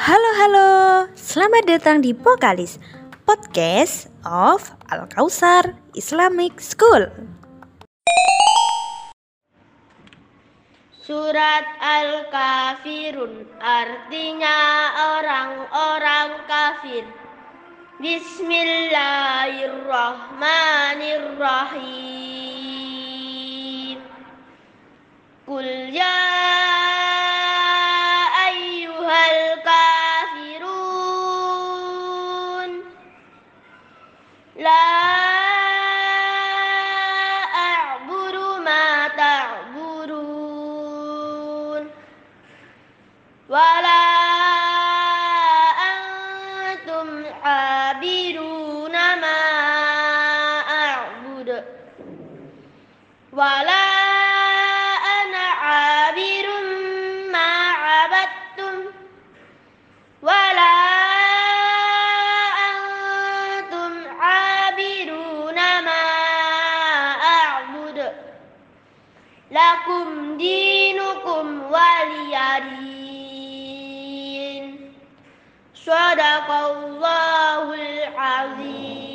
Halo halo, selamat datang di Pokalis Podcast of Al Kausar Islamic School. Surat Al Kafirun artinya orang-orang kafir. Bismillahirrahmanirrahim. قل يا أيها الكافرون لا أعبر ما تعبرون ولا أنتم عابرون ما أعبد ولا لكم دينكم ولي دين صدق الله العظيم